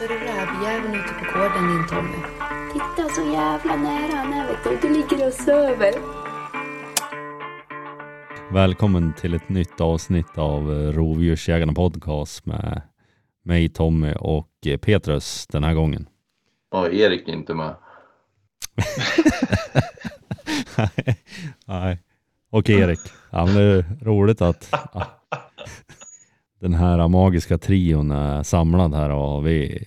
så är det rävjäveln ute på gården din Tommy. Titta så jävla nära han är vet du. Du ligger och söver. Välkommen till ett nytt avsnitt av eh, Rovdjursjägarna podcast med mig Tommy och eh, Petrus den här gången. Ja, Erik är inte med. Nej, Nej. Och Erik. Ja, men det är roligt att ja, den här magiska trion är samlad här och vi...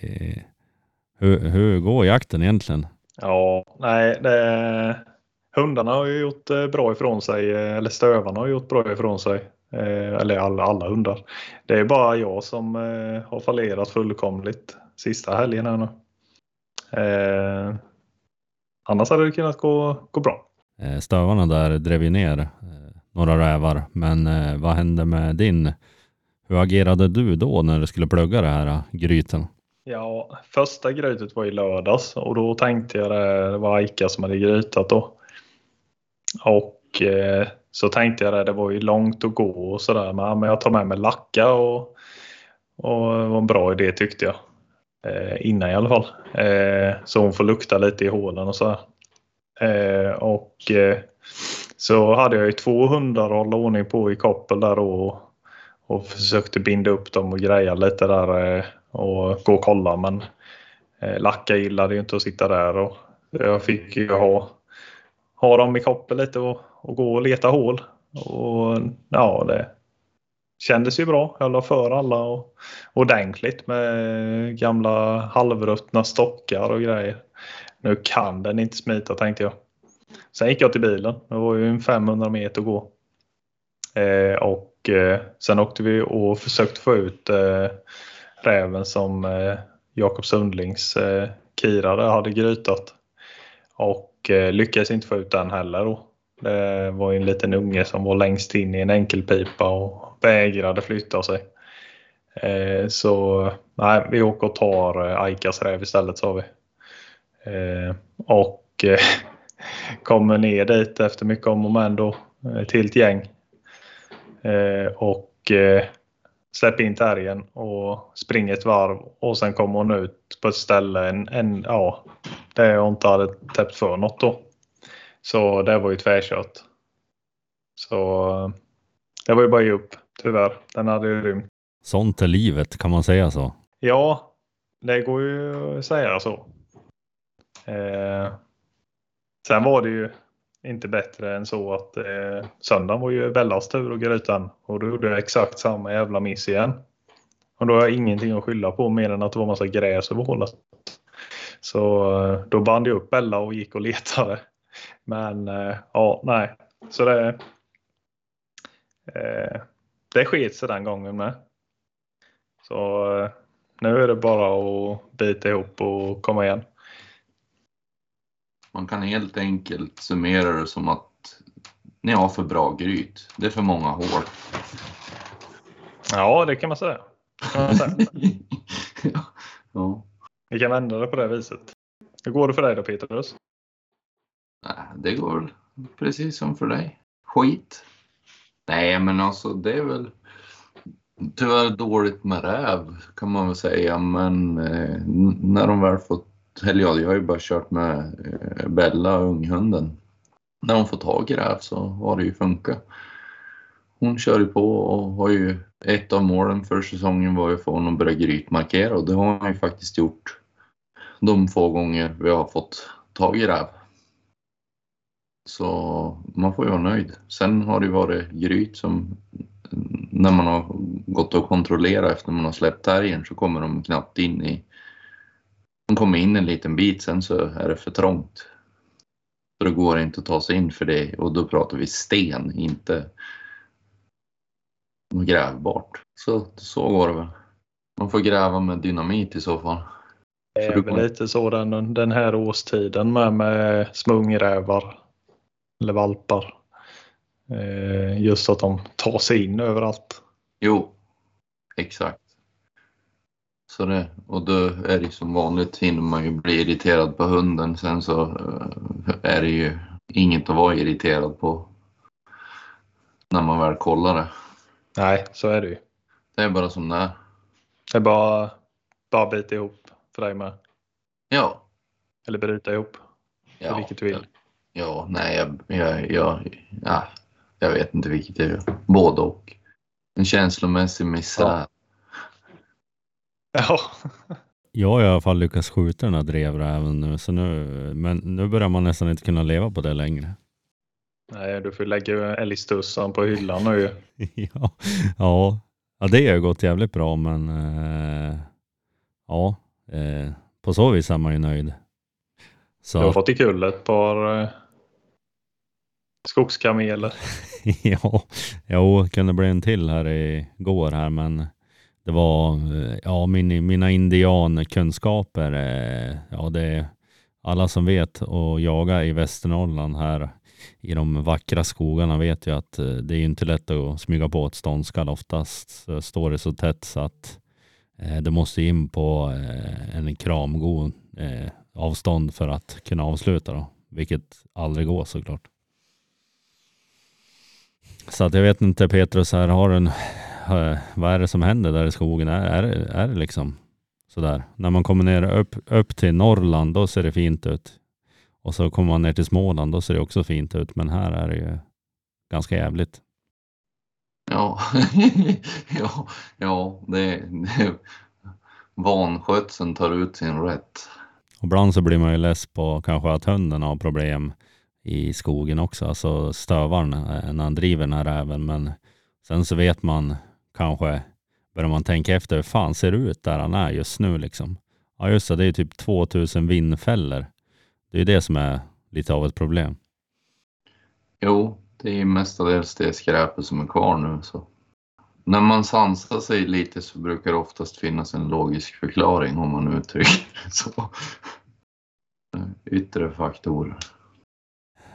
Hur, hur går jakten egentligen? Ja, nej, det, hundarna har ju gjort eh, bra ifrån sig, eh, eller stövarna har gjort bra ifrån sig. Eh, Eller alla, alla hundar. Det är bara jag som har fallerat fullkomligt sista helgen här nu. Eh, annars hade det kunnat gå, gå bra. Stövarna där drev ju ner några rävar, men vad hände med din? Hur agerade du då när du skulle plugga det här äh, gryten? Ja, första grytet var i lördags och då tänkte jag det, det var Aika som hade grytat då. Och eh, så tänkte jag det, det var ju långt att gå och sådär men jag tar med mig lacka och, och det var en bra idé tyckte jag. Eh, innan i alla fall. Eh, så hon får lukta lite i hålen och sådär. Eh, och eh, så hade jag ju två hundar att hålla ordning på i koppel där och, och försökte binda upp dem och greja lite där eh, och gå och kolla men eh, Lacka gillade ju inte att sitta där och jag fick ju ha, ha dem i koppel lite och, och gå och leta hål. Och ja, det kändes ju bra. Jag la för alla och, ordentligt med gamla halvruttna stockar och grejer. Nu kan den inte smita tänkte jag. Sen gick jag till bilen. Det var ju en 500 meter att gå. Eh, och eh, sen åkte vi och försökte få ut eh, räven som eh, Jakob Sundlings eh, kirare hade grytat. Och eh, lyckades inte få ut den heller. Då. Det var en liten unge som var längst in i en enkelpipa och vägrade flytta sig. Eh, så nej, vi åker och tar eh, Aikas räv istället sa vi. Eh, och eh, kommer ner dit efter mycket om och men då eh, Ett helt gäng. Eh, och eh, släpper in terriern och springer ett varv och sen kommer hon ut på ett ställe en, en, ja, där jag inte hade täppt för något då. Så det var ju tvärkört. Så eh, det var ju bara att ge upp tyvärr. Den hade ju rymt. Sånt är livet, kan man säga så? Ja, det går ju att säga så. Eh, sen var det ju inte bättre än så att eh, söndagen var ju Bellas tur och grytan och då gjorde jag exakt samma jävla miss igen. Och då har jag ingenting att skylla på mer än att det var massa gräs över hålet. Så eh, då band jag upp Bella och gick och letade. Men eh, ja, nej. Så det, eh, det sket sig den gången med. Så eh, nu är det bara att bita ihop och komma igen. Man kan helt enkelt summera det som att ni har för bra gryt. Det är för många hål. Ja, det kan man säga. Kan man säga. ja. Vi kan vända det på det viset. Hur går det för dig då Petrus? Det går väl precis som för dig. Skit. Nej, men alltså det är väl tyvärr dåligt med räv kan man väl säga. Men eh, när de väl fått, eller ja, jag har ju bara kört med eh, Bella, unghunden. När hon får tag i räv så har det ju funkat. Hon kör ju på och har ju ett av målen för säsongen var ju att få honom att börja grytmarkera och det har han ju faktiskt gjort de få gånger vi har fått tag i räv. Så man får ju vara nöjd. Sen har det ju varit gryt som när man har gått och kontrollerat efter man har släppt terriern så kommer de knappt in i... De kommer in en liten bit, sen så är det för trångt. Så det går inte att ta sig in för det och då pratar vi sten, inte grävbart. Så, så går det väl. Man får gräva med dynamit i så fall. Det är väl lite så den, den här årstiden med, med smungrävar eller valpar. Eh, just att de tar sig in överallt. Jo, exakt. Så det, och då är det som vanligt hinner man ju bli irriterad på hunden. Sen så eh, är det ju inget att vara irriterad på när man väl kollar det. Nej, så är det ju. Det är bara som det är. Det är bara, bara bita ihop. för dig med? Ja. Eller bryta ihop? Ja, vilket du vill. Ja, nej, jag, jag, jag, ja, jag vet inte vilket jag gör. Både och. En känslomässig misär. Ja. Jag har i alla fall lyckats skjuta den här drevräven nu, så nu, men nu börjar man nästan inte kunna leva på det längre. Nej, du får lägga älgstussan på hyllan nu ja, ja, ja, det har gått jävligt bra, men eh, ja, eh, på så vis är man ju nöjd. Så, Du har fått i kull ett par eh, skogskameler. ja, jo, kunde bli en till här igår här, men det var, eh, ja, min, mina indiankunskaper, eh, ja, det är alla som vet och jaga i Västernorrland här i de vackra skogarna vet ju att eh, det är inte lätt att smyga på ett ståndskall. Oftast så står det så tätt så att det måste in på en kramgod avstånd för att kunna avsluta då, vilket aldrig går såklart. Så att jag vet inte Petrus här, har en, vad är det som händer där i skogen? Är, är, är det liksom sådär? När man kommer ner upp, upp till Norrland då ser det fint ut. Och så kommer man ner till Småland då ser det också fint ut. Men här är det ju ganska jävligt. Ja, ja, ja det, det, vanskötseln tar ut sin rätt. Och ibland så blir man ju less på kanske att hunden har problem i skogen också. Alltså stövaren eh, när han driver den här räven. Men sen så vet man kanske, börjar man tänka efter, hur fan ser det ut där han är just nu liksom? Ja just det, det är typ 2000 vindfällor. Det är ju det som är lite av ett problem. Jo, det är mestadels det skräpet som är kvar nu. Så. När man sansar sig lite så brukar det oftast finnas en logisk förklaring om man uttrycker det så. Yttre faktorer.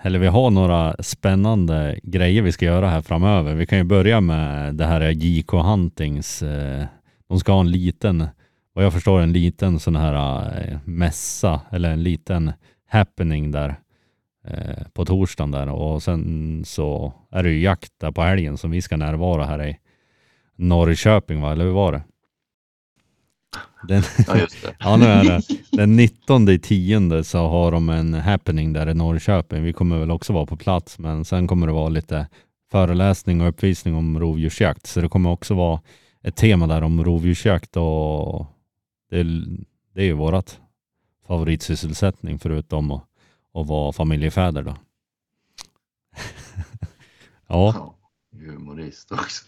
Eller vi har några spännande grejer vi ska göra här framöver. Vi kan ju börja med det här JK Huntings. eh, De ska ha en liten, vad jag förstår en liten sån här eh, mässa eller en liten happening där eh, på torsdagen där och sen så är det ju jakt där på helgen som vi ska närvara här i Norrköping va, eller hur var det? Den, Ja, just det. Ja, nu är det. Den 19 i tionde så har de en happening där i Norrköping. Vi kommer väl också vara på plats, men sen kommer det vara lite föreläsning och uppvisning om rovdjursjakt. Så det kommer också vara ett tema där om rovdjursjakt och det, det är ju vårat favoritsysselsättning förutom att, att vara familjefäder då. ja, Ja, humorist också.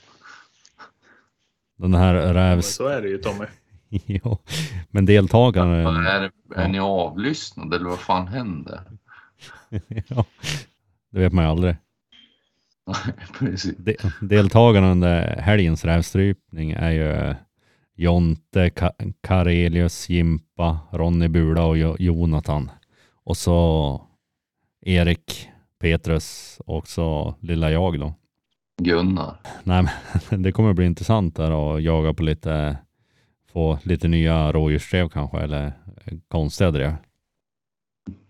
den här rävs... så är det ju Tommy. ja, men deltagaren... Vad Är, är ni avlyssnade eller vad fan händer? ja, det vet man ju aldrig. Precis. De, deltagarna under helgens rävstrypning är ju Jonte, Ka- Karelius, Jimpa, Ronny Bula och Jo- Jonathan. Och så Erik, Petrus och så lilla jag då. Gunnar. Nej men det kommer bli intressant där att jaga på lite, få lite nya rådjursdrev kanske eller konstiga drev.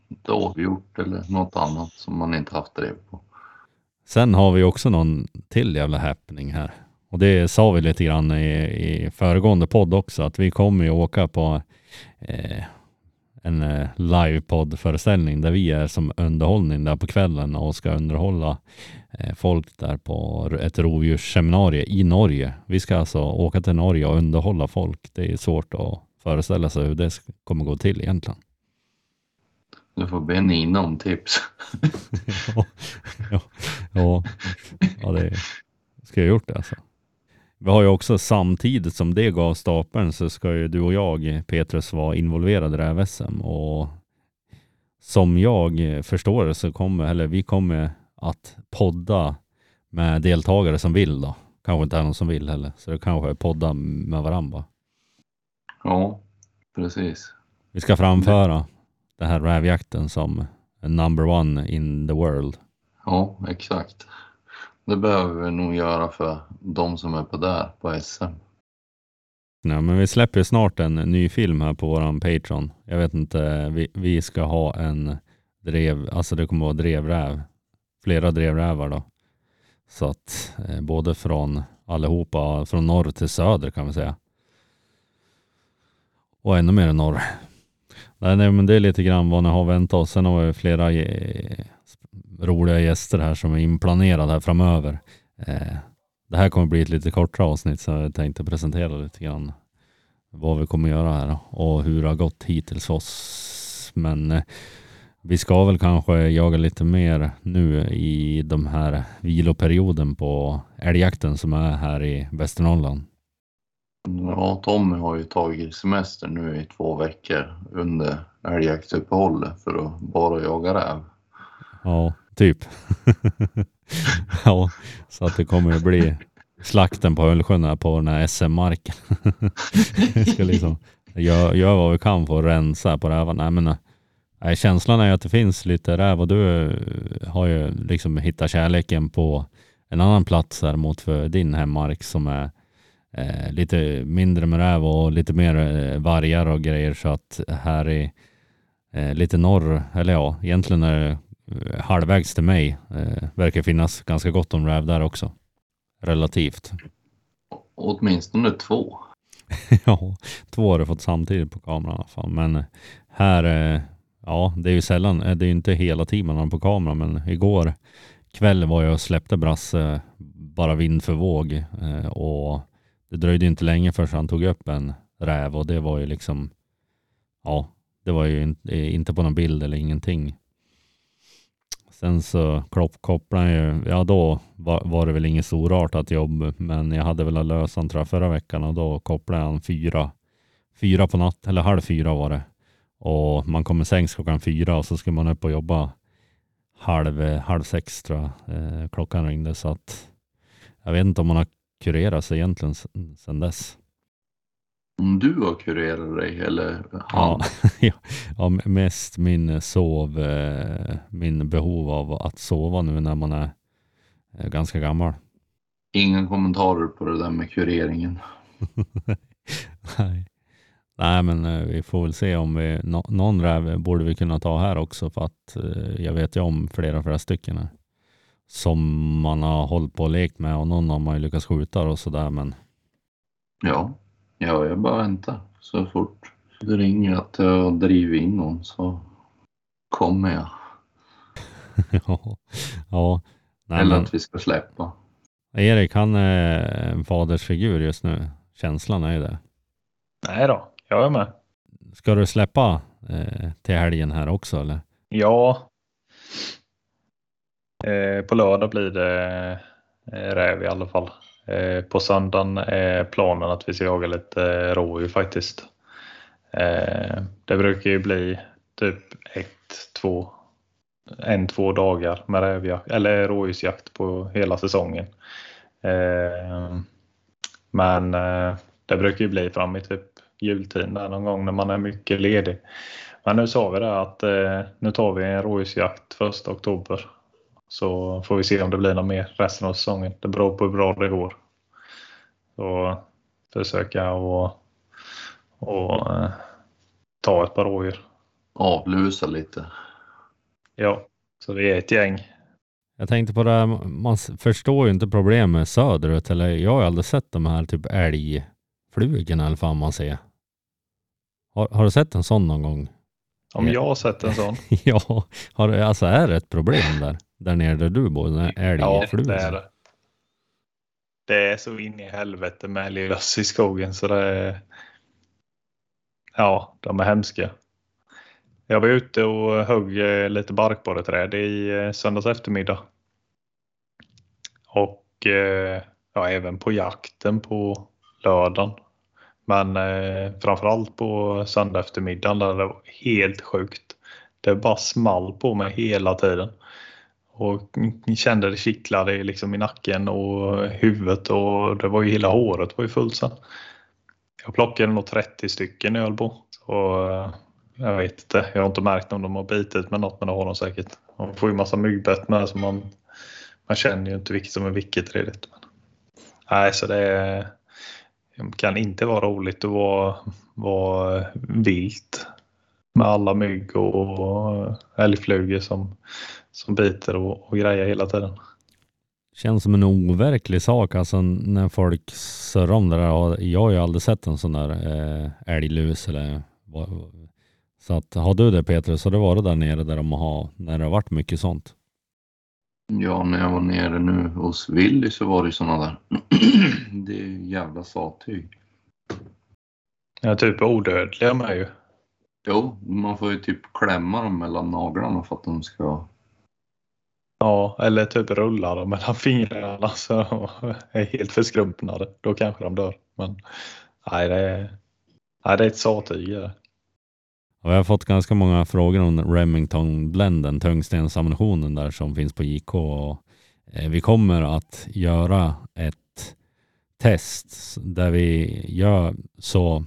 Dovhjort eller något annat som man inte haft drev på. Sen har vi också någon till jävla happening här. Och det sa vi lite grann i, i föregående podd också, att vi kommer ju åka på eh, en eh, livepodd-föreställning där vi är som underhållning där på kvällen och ska underhålla eh, folk där på ett rovdjursseminarium i Norge. Vi ska alltså åka till Norge och underhålla folk. Det är svårt att föreställa sig hur det kommer gå till egentligen. Du får be Nina om tips. ja, ja, ja, ja, det ska jag gjort det alltså. Vi har ju också samtidigt som det gav stapeln så ska ju du och jag, Petrus, vara involverade i det här SM och som jag förstår det så kommer, eller vi kommer att podda med deltagare som vill då. Kanske inte är någon som vill heller, så det kanske är podda med varandra. Ja, precis. Vi ska framföra den här rävjakten som number one in the world. Ja, exakt. Det behöver vi nog göra för de som är på där på SM. Nej, men vi släpper ju snart en ny film här på våran Patreon. Jag vet inte, vi, vi ska ha en drev, alltså det kommer vara drevräv. Flera drevrävar då. Så att eh, både från allihopa, från norr till söder kan vi säga. och ännu mer i norr. Nej, nej, men det är lite grann vad ni har väntat oss. Sen har vi flera eh, roliga gäster här som är inplanerade här framöver. Eh, det här kommer bli ett lite kortare avsnitt så jag tänkte presentera lite grann vad vi kommer göra här och hur det har gått hittills för oss. Men eh, vi ska väl kanske jaga lite mer nu i de här viloperioden på älgjakten som är här i Västernorrland. Ja, Tommy har ju tagit semester nu i två veckor under älgjaktsuppehållet för att bara jaga räv. Ja, typ. ja, så att det kommer att bli slakten på Ölsjön här på den här SM-marken. Vi ska liksom göra gör vad vi kan för att rensa på rävarna. Nej, nej, känslan är att det finns lite räv och du eh, har ju liksom hittat kärleken på en annan plats här mot för din hemmark som är eh, lite mindre med räv och lite mer eh, vargar och grejer så att här i eh, lite norr, eller ja, egentligen är det halvvägs till mig. Eh, verkar finnas ganska gott om räv där också. Relativt. Åtminstone två. ja, två har du fått samtidigt på kameran i alla fall. Men här, eh, ja, det är ju sällan, eh, det är inte hela tiden har på kameran, men igår kväll var jag och släppte Brasse bara vind för våg eh, och det dröjde inte länge förrän han tog upp en räv och det var ju liksom, ja, det var ju inte på någon bild eller ingenting. Sen så kopplade jag ju, ja då var, var, det väl inget storartat jobb, men jag hade väl lösa han tror jag förra veckan och då kopplade han fyra, fyra på natt, eller halv fyra var det. Och man kommer sängs klockan fyra och så ska man upp och jobba halv, halv sex tror jag eh, klockan ringde. Så att jag vet inte om man har kurerat sig egentligen sedan dess. Om du har kurerat dig eller han? Ja, ja, mest min sov, eh, min behov av att sova nu när man är eh, ganska gammal. Inga kommentarer på det där med kureringen. Nej. Nej, men eh, vi får väl se om vi, någon räv borde vi kunna ta här också för att jag vet ju om flera, flera stycken här som man har hållit på och lekt med och någon har man ju lyckats skjuta och sådär men. Ja, ja, jag bara väntar så fort det ringer att jag driver in någon så kommer jag. ja, ja. Nej, Eller men... att vi ska släppa. Erik, han är en fadersfigur just nu. Känslan är ju det. Nej då, jag är med. Ska du släppa eh, till helgen här också eller? Ja, Eh, på lördag blir det eh, räv i alla fall. Eh, på söndagen är planen att vi ska jaga lite eh, rådjur faktiskt. Eh, det brukar ju bli typ ett, två, en, två dagar med rävjakt, eller rådjursjakt på hela säsongen. Men det brukar ju bli fram i typ jultiden där någon gång när man är mycket ledig. Men nu sa vi det att nu tar vi en rådjursjakt första oktober så får vi se om det blir något mer resten av säsongen. Det beror på hur bra det går. Så försöka och, och eh, ta ett par rådjur. Avlusa lite. Ja, så vi är ett gäng. Jag tänkte på det här, man förstår ju inte problemet söderut. Eller jag har aldrig sett de här typ älgflugorna eller vad man ser. Har, har, du sett en sån någon gång? Om jag har sett en sån? ja, har, alltså är det ett problem där? Där nere där du bor? Älgflugan? Ja, det är det. Det är så in i helvete med älglöss i skogen så det är... Ja, de är hemska. Jag var ute och högg eh, lite barkborreträd i eh, söndags eftermiddag. Och eh, ja, även på jakten på lördagen. Men eh, framförallt på söndag eftermiddagen där det var helt sjukt. Det bara small på mig hela tiden och kände det kittlade liksom i nacken och huvudet och det var ju hela håret var ju fullt sen. Jag plockade nog 30 stycken i Ölbo. Så eh, jag vet inte, jag har inte märkt om de har bitit med något men det har de säkert. Man får ju massa myggbett med så man, man känner ju inte vilket som är vilket redigt. Men, nej, så det kan inte vara roligt att vara, vara vilt med alla mygg och älgflugor som, som biter och, och grejer hela tiden. Känns som en overklig sak alltså när folk surrar om det där. Jag har ju aldrig sett en sån där eh, älglus eller vad. Så att har du det Petrus, har du varit där nere där de har, när det har varit mycket sånt? Ja, när jag var nere nu hos Willy så var det sådana där. det är ju jävla sattyg. Ja, typ odödliga med ju. Jo, man får ju typ klämma dem mellan naglarna för att de ska... Ja, eller typ rullar dem mellan fingrarna så är helt förskrumpnade. Då kanske de dör. Men nej, det är, nej, det är ett sattyg. Vi. Och jag har fått ganska många frågor om Remington-blenden, tungstensammunitionen där som finns på JK. Och eh, vi kommer att göra ett test där vi gör så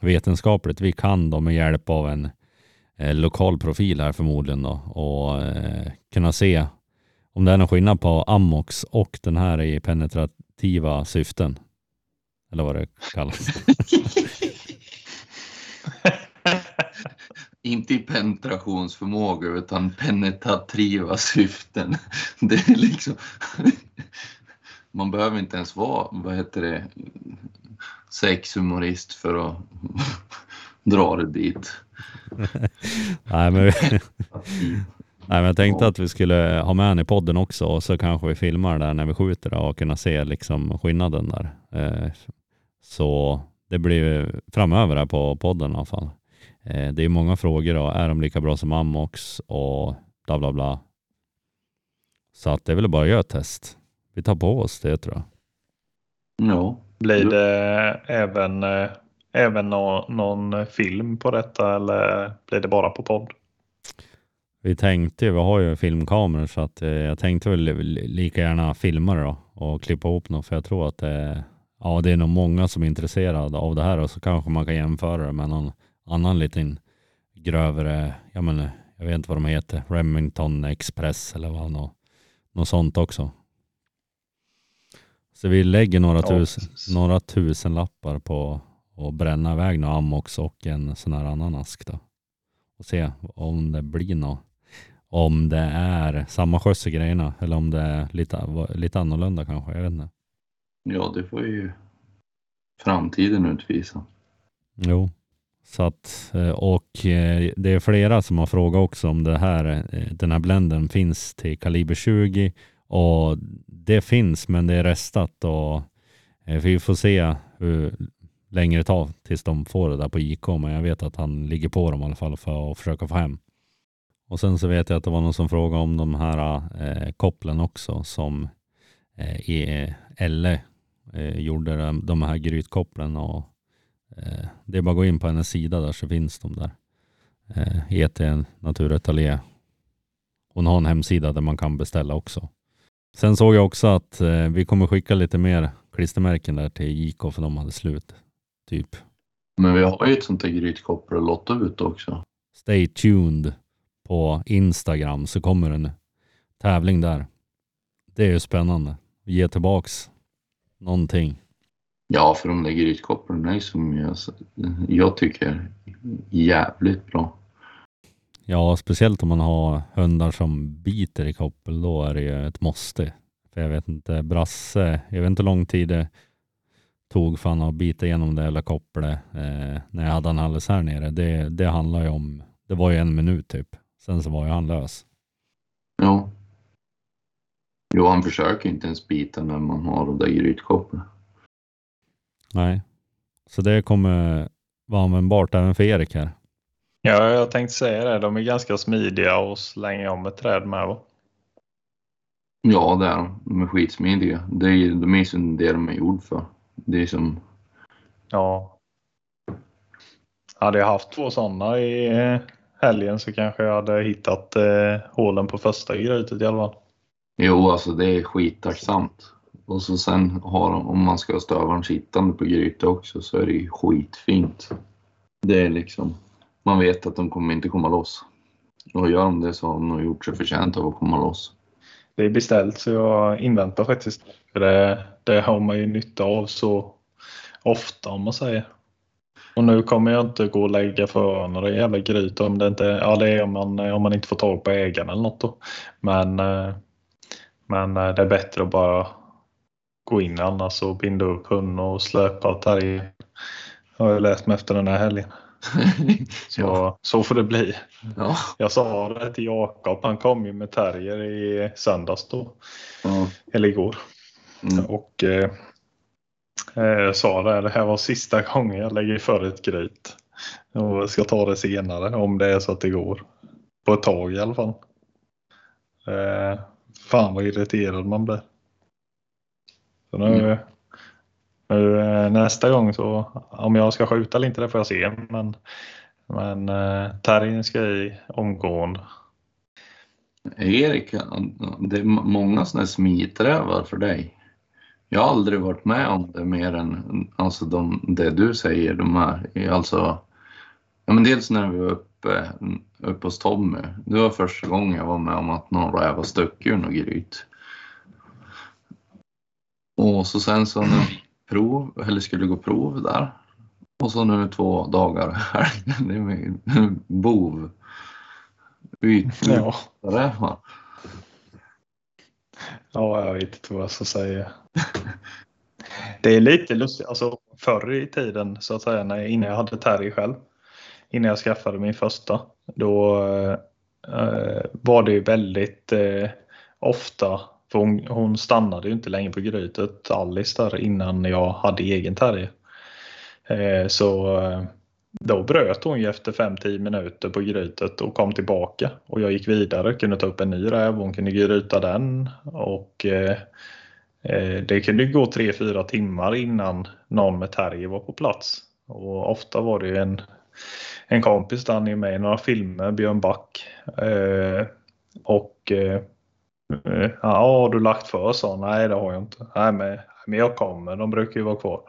vetenskapligt vi kan då med hjälp av en eh, lokal profil här förmodligen då och eh, kunna se om det är någon skillnad på Amox och den här i penetrativa syften. Eller vad det kallas. Inte i penetrationsförmåga utan penetrativa syften. Det är liksom... Man behöver inte ens vara, vad heter det, sexhumorist för att dra det dit. Nej, men, nej, men jag tänkte att vi skulle ha med henne i podden också och så kanske vi filmar där när vi skjuter och kunna se liksom skillnaden där. Eh, Så det blir ju framöver här på podden i alla fall. Eh, Det är många frågor då. Är de lika bra som Amox och bla bla bla. Så att det är väl bara att göra ett test. Vi tar på oss det tror jag. Ja, Blir det även, eh, även nå- någon film på detta eller blir det bara på podd? Vi tänkte, vi har ju filmkameror så att eh, jag tänkte väl li- lika gärna filma det då och klippa ihop något för jag tror att det, ja, det är nog många som är intresserade av det här och så kanske man kan jämföra det med någon annan liten grövre, jag menar, jag vet inte vad de heter, Remington Express eller vad, något, något sånt också. Så vi lägger några, Ja, tusen, några tusen lappar på att bränna iväg några Amox och en sån här annan ask då. Och se om det blir något om det är samma skjuts i grejerna eller om det är lite, lite annorlunda kanske. Jag vet inte. ja det får ju framtiden utvisa. Jo, så att eh, och eh, det är flera som har frågat också om det här, eh, den här blenden finns till kaliber 20 och det finns men det är restat och vi får se hur länge det tar tills de får det där på IK men jag vet att han ligger på dem i alla fall för att försöka få hem. Och sen så vet jag att det var någon som frågade om de här eh, kopplen också som eh, Elle eh, gjorde de, här grytkopplen och eh, det är bara att gå in på hennes sida där så finns de där. Eh, ET Naturateljé. Hon har en hemsida där man kan beställa också. Sen såg jag också att eh, vi kommer skicka lite mer klistermärken där till JK för de hade slut. Typ. Men vi har ju ett sånt där grytkoppel att lotta ut också. Stay tuned på Instagram så kommer en tävling där. Det är ju spännande. Ge tillbaks någonting. Ja, för de där grytkopplen är som jag, jag tycker jävligt bra. Ja, speciellt om man har hundar som biter i koppel, då är det ju ett måste. För jag vet inte, Brasse, jag vet inte hur lång tid det tog för han att bita igenom det eller kopplet eh, när jag hade han alldeles här nere. Det, det handlar ju om, det var ju en minut typ. Sen så var ju han lös. Jo. Jo, han försöker inte ens bita när man har de där grytkopplen. Nej, så det kommer vara användbart även för Erik här. Ja, jag tänkte säga det. De är ganska smidiga och slänga om ett träd med. Va? Ja, det är de. De är skitsmidiga. Det är, de är som det de är gjord för. Det är som, Ja. Hade jag haft två sådana i eh, helgen så kanske jag hade hittat eh, hålen på första grytet i alla fall. jo alltså det är skittacksamt. Och så sen har de, om man ska ha stövaren sittande på gryta också så är det ju skitfint. Det är liksom, man vet att de kommer inte komma loss. Och gör de det så har de nog gjort sig förtjänt av att komma loss. Det är beställt så jag inväntar faktiskt. För det, det har man ju nytta av så ofta om man säger. Och nu kommer jag inte gå och lägga för några jävla gryt om det inte, ja det är om man, om man inte får tag på ägaren eller något då. Men eh, Men eh, det är bättre att bara gå in annars och binda upp hunden och släpa terriern. Har jag lärt mig efter den här helgen. Så, ja. så får det bli. Ja. Jag sa det till Jakob, han kom ju med terrier i söndags då, Ja. eller igår. Mm. Och eh, eh, sa det, det här var sista gången jag lägger för ett gryt. Och jag ska ta det senare om det är så att det går. På ett tag i alla fall. Eh, fan vad irriterad man blir. Så nu, Mm. nu eh, nästa gång så, om jag ska skjuta eller inte det får jag se. Men, men eh, terriern ska i omgående. Erik, det är många sådana smiträvar för dig. Jag har aldrig varit med om det mer än alltså de, det du säger. De här, alltså, ja, men dels när vi var uppe, uppe hos Tommy. Det var första gången jag var med om att någon räv var stuckit ur något gryt. Och så sen så när vi prov, eller skulle gå prov där. Och så nu två dagar här. Det är min bov. Yt, Ja. Ja, jag vet inte vad jag ska säga. Det är lite lustigt. Alltså, förr i tiden, så att säga, när jag, innan jag hade Terry själv, innan jag skaffade min första, då eh, var det ju väldigt eh, ofta, för hon, hon stannade ju inte länge på grytet, Alice där, innan jag hade egen Terry. Eh, så eh, då bröt hon ju efter 5-10 minuter på grytet och kom tillbaka. Och jag gick vidare, kunde ta upp en ny räv, hon kunde gryta den. Och eh, eh det kunde gå 3-4 timmar innan någon med terrier var på plats. Och ofta var det ju en, en kompis där han är med i några filmer, Björn Back. Eh, och eh, eh ja, har du lagt för? sa. Nej, det har jag inte. Nej, men, men jag kommer, de brukar ju vara kvar.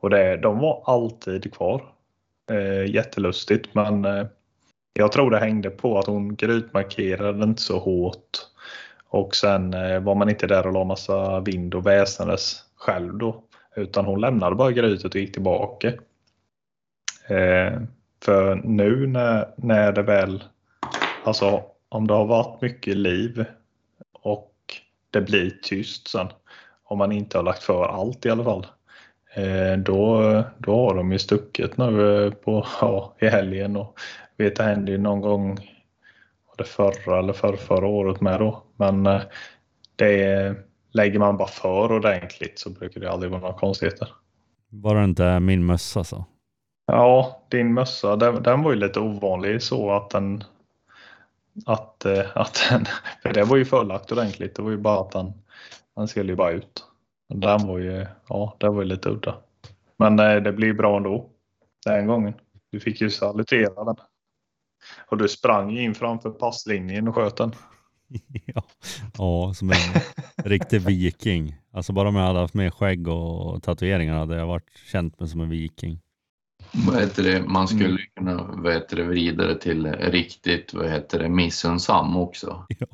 Och det, de var alltid kvar. Eh, jättelustigt men eh, jag tror det hängde på att hon grytmarkerade inte så hårt. Och sen eh, var man inte där och la massa vind och väsnades själv då. Utan hon lämnade bara grytet och gick tillbaka. Eh, för nu när, när det väl, alltså om det har varit mycket liv och det blir tyst sen. Om man inte har lagt för allt i alla fall. Eh, då, då har de ju stuckit nu eh, på, ja, i helgen och vet det hände ju någon gång var det förra eller för, förra året med då. Men eh, det lägger man bara för ordentligt så brukar det aldrig vara några konstigheter. Bara det inte min mössa så. Ja, din mössa den, den var ju lite ovanlig så att den att, att den, för det var ju förlagt ordentligt. Det var ju bara att den, den skulle ju bara ut. Den var ju, ja, det var ju lite udda. Men eh, det blir bra ändå. Den gången. Du fick ju salutera den. Och du sprang in framför passlinjen och sköt den. ja. ja, som en riktig viking. Alltså bara om jag hade haft med skägg och tatueringar hade jag varit känt mig som en viking. Vad heter det? Man skulle ju kunna vad heter det, vrida det till riktigt vad heter det, missunnsam också. Ja,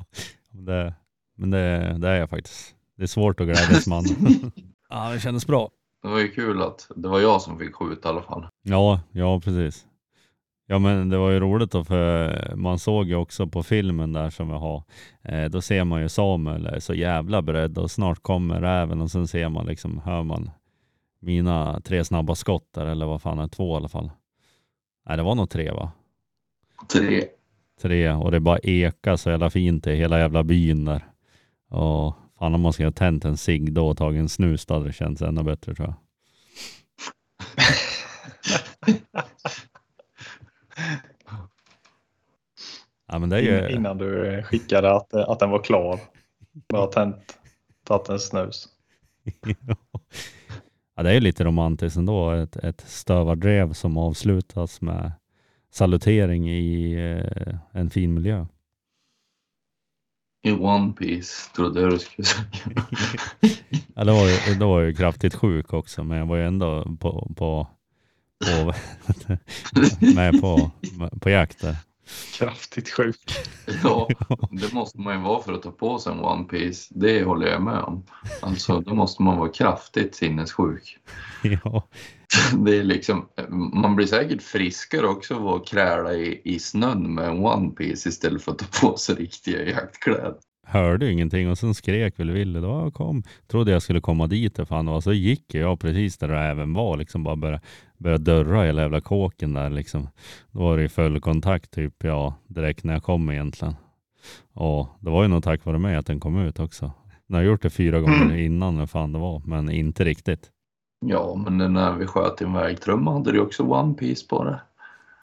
det, men det, det är jag faktiskt. Det är svårt att glädjas man. ja, det kändes bra. Det var ju kul att det var jag som fick skjuta i alla fall. Ja, ja precis. Ja men det var ju roligt då för man såg ju också på filmen där som vi har. Eh, då ser man ju Samuel är så jävla beredd och snart kommer räven och sen ser man liksom, hör man mina tre snabba skott där eller vad fan är två i alla fall. Nej det var nog tre va? Tre. Tre och det bara eka så jävla fint i hela jävla byn där. Och fan om man skulle ha tänt en cigg då och tagit en snus då hade det känts ännu bättre tror jag. Ja men det är ju... Innan du skickade att, att den var klar. Bara tänt, tagit en snus. ja, det är ju lite romantiskt ändå. Ett, ett stövardrev som avslutas med salutering i eh, en fin miljö. I One Piece trodde jag du skulle säga. Ja, det var ju, det var ju kraftigt sjuk också, men jag var ju ändå på, på, på med på, på jakt där. Kraftigt sjuk. Ja, det måste man ju vara för att ta på sig en One Piece. Det håller jag med om. Alltså, då måste man vara kraftigt sinnessjuk. Ja, Det är liksom, man blir säkert friskare också av att kräla i, i snön med en One Piece istället för att ta på sig riktiga jaktkläder. hörde ju ingenting och sen skrek väl Ville. Då kom. Trodde jag skulle komma dit för fan och så gick jag precis där räven var liksom bara började, började dörra hela jävla kåken där liksom. Då var det i full kontakt typ ja direkt när jag kom egentligen. Och det var ju nog tack vare mig att den kom ut också. Jag har gjort det fyra gånger Mm. innan hur fan det var men inte riktigt. Ja, men när vi sköt i en vägtrumma hade du också One Piece på det.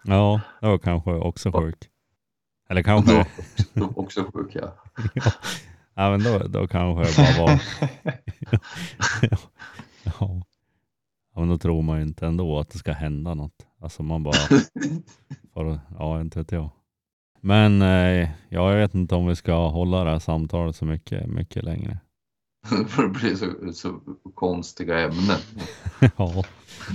Ja, det var kanske också Ja. sjuk. Eller kanske, var också, också sjuk ja. ja men då, då kanske jag bara var ja. ja. Men då tror man ju inte ändå att det ska hända något. Alltså man bara, får, ja inte vet jag. Men eh, ja, jag vet inte om vi ska hålla det här samtalet så mycket, mycket längre. För det blir så, så konstiga ämnen. ja,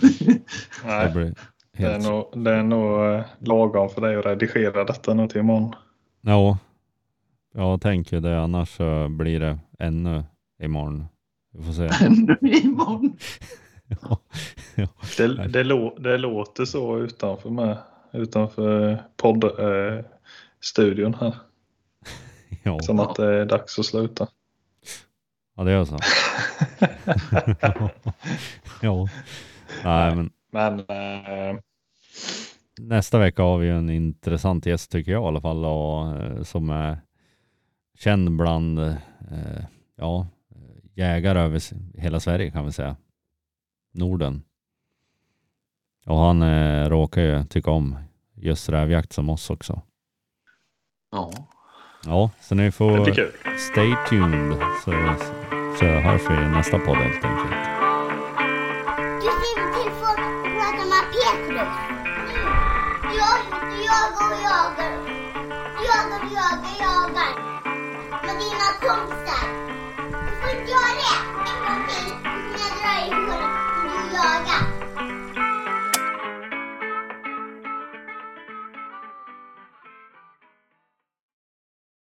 det Nej, blir det är helt... nog, det är nog eh, lagom för dig att redigera detta nu till imorgon. Ja, jag tänker det. Annars så blir det ännu imorgon. Vi får se. Ännu imorgon. ja, ja. Det, det, lå, det låter så utanför med, utanför poddstudion eh, här. ja. Som att det är dags att sluta. Ja, det gör så. ja. Nej, men Men eh, nästa vecka har vi en intressant gäst tycker jag i alla fall och, eh, som är känd bland eh, ja, jägare över hela Sverige kan vi säga. Norden. Och han eh, råkar ju tycka om just rävjakt som oss också. Ja. Ja, så ni får stay tuned så, så hörs vi i nästa podd helt enkelt.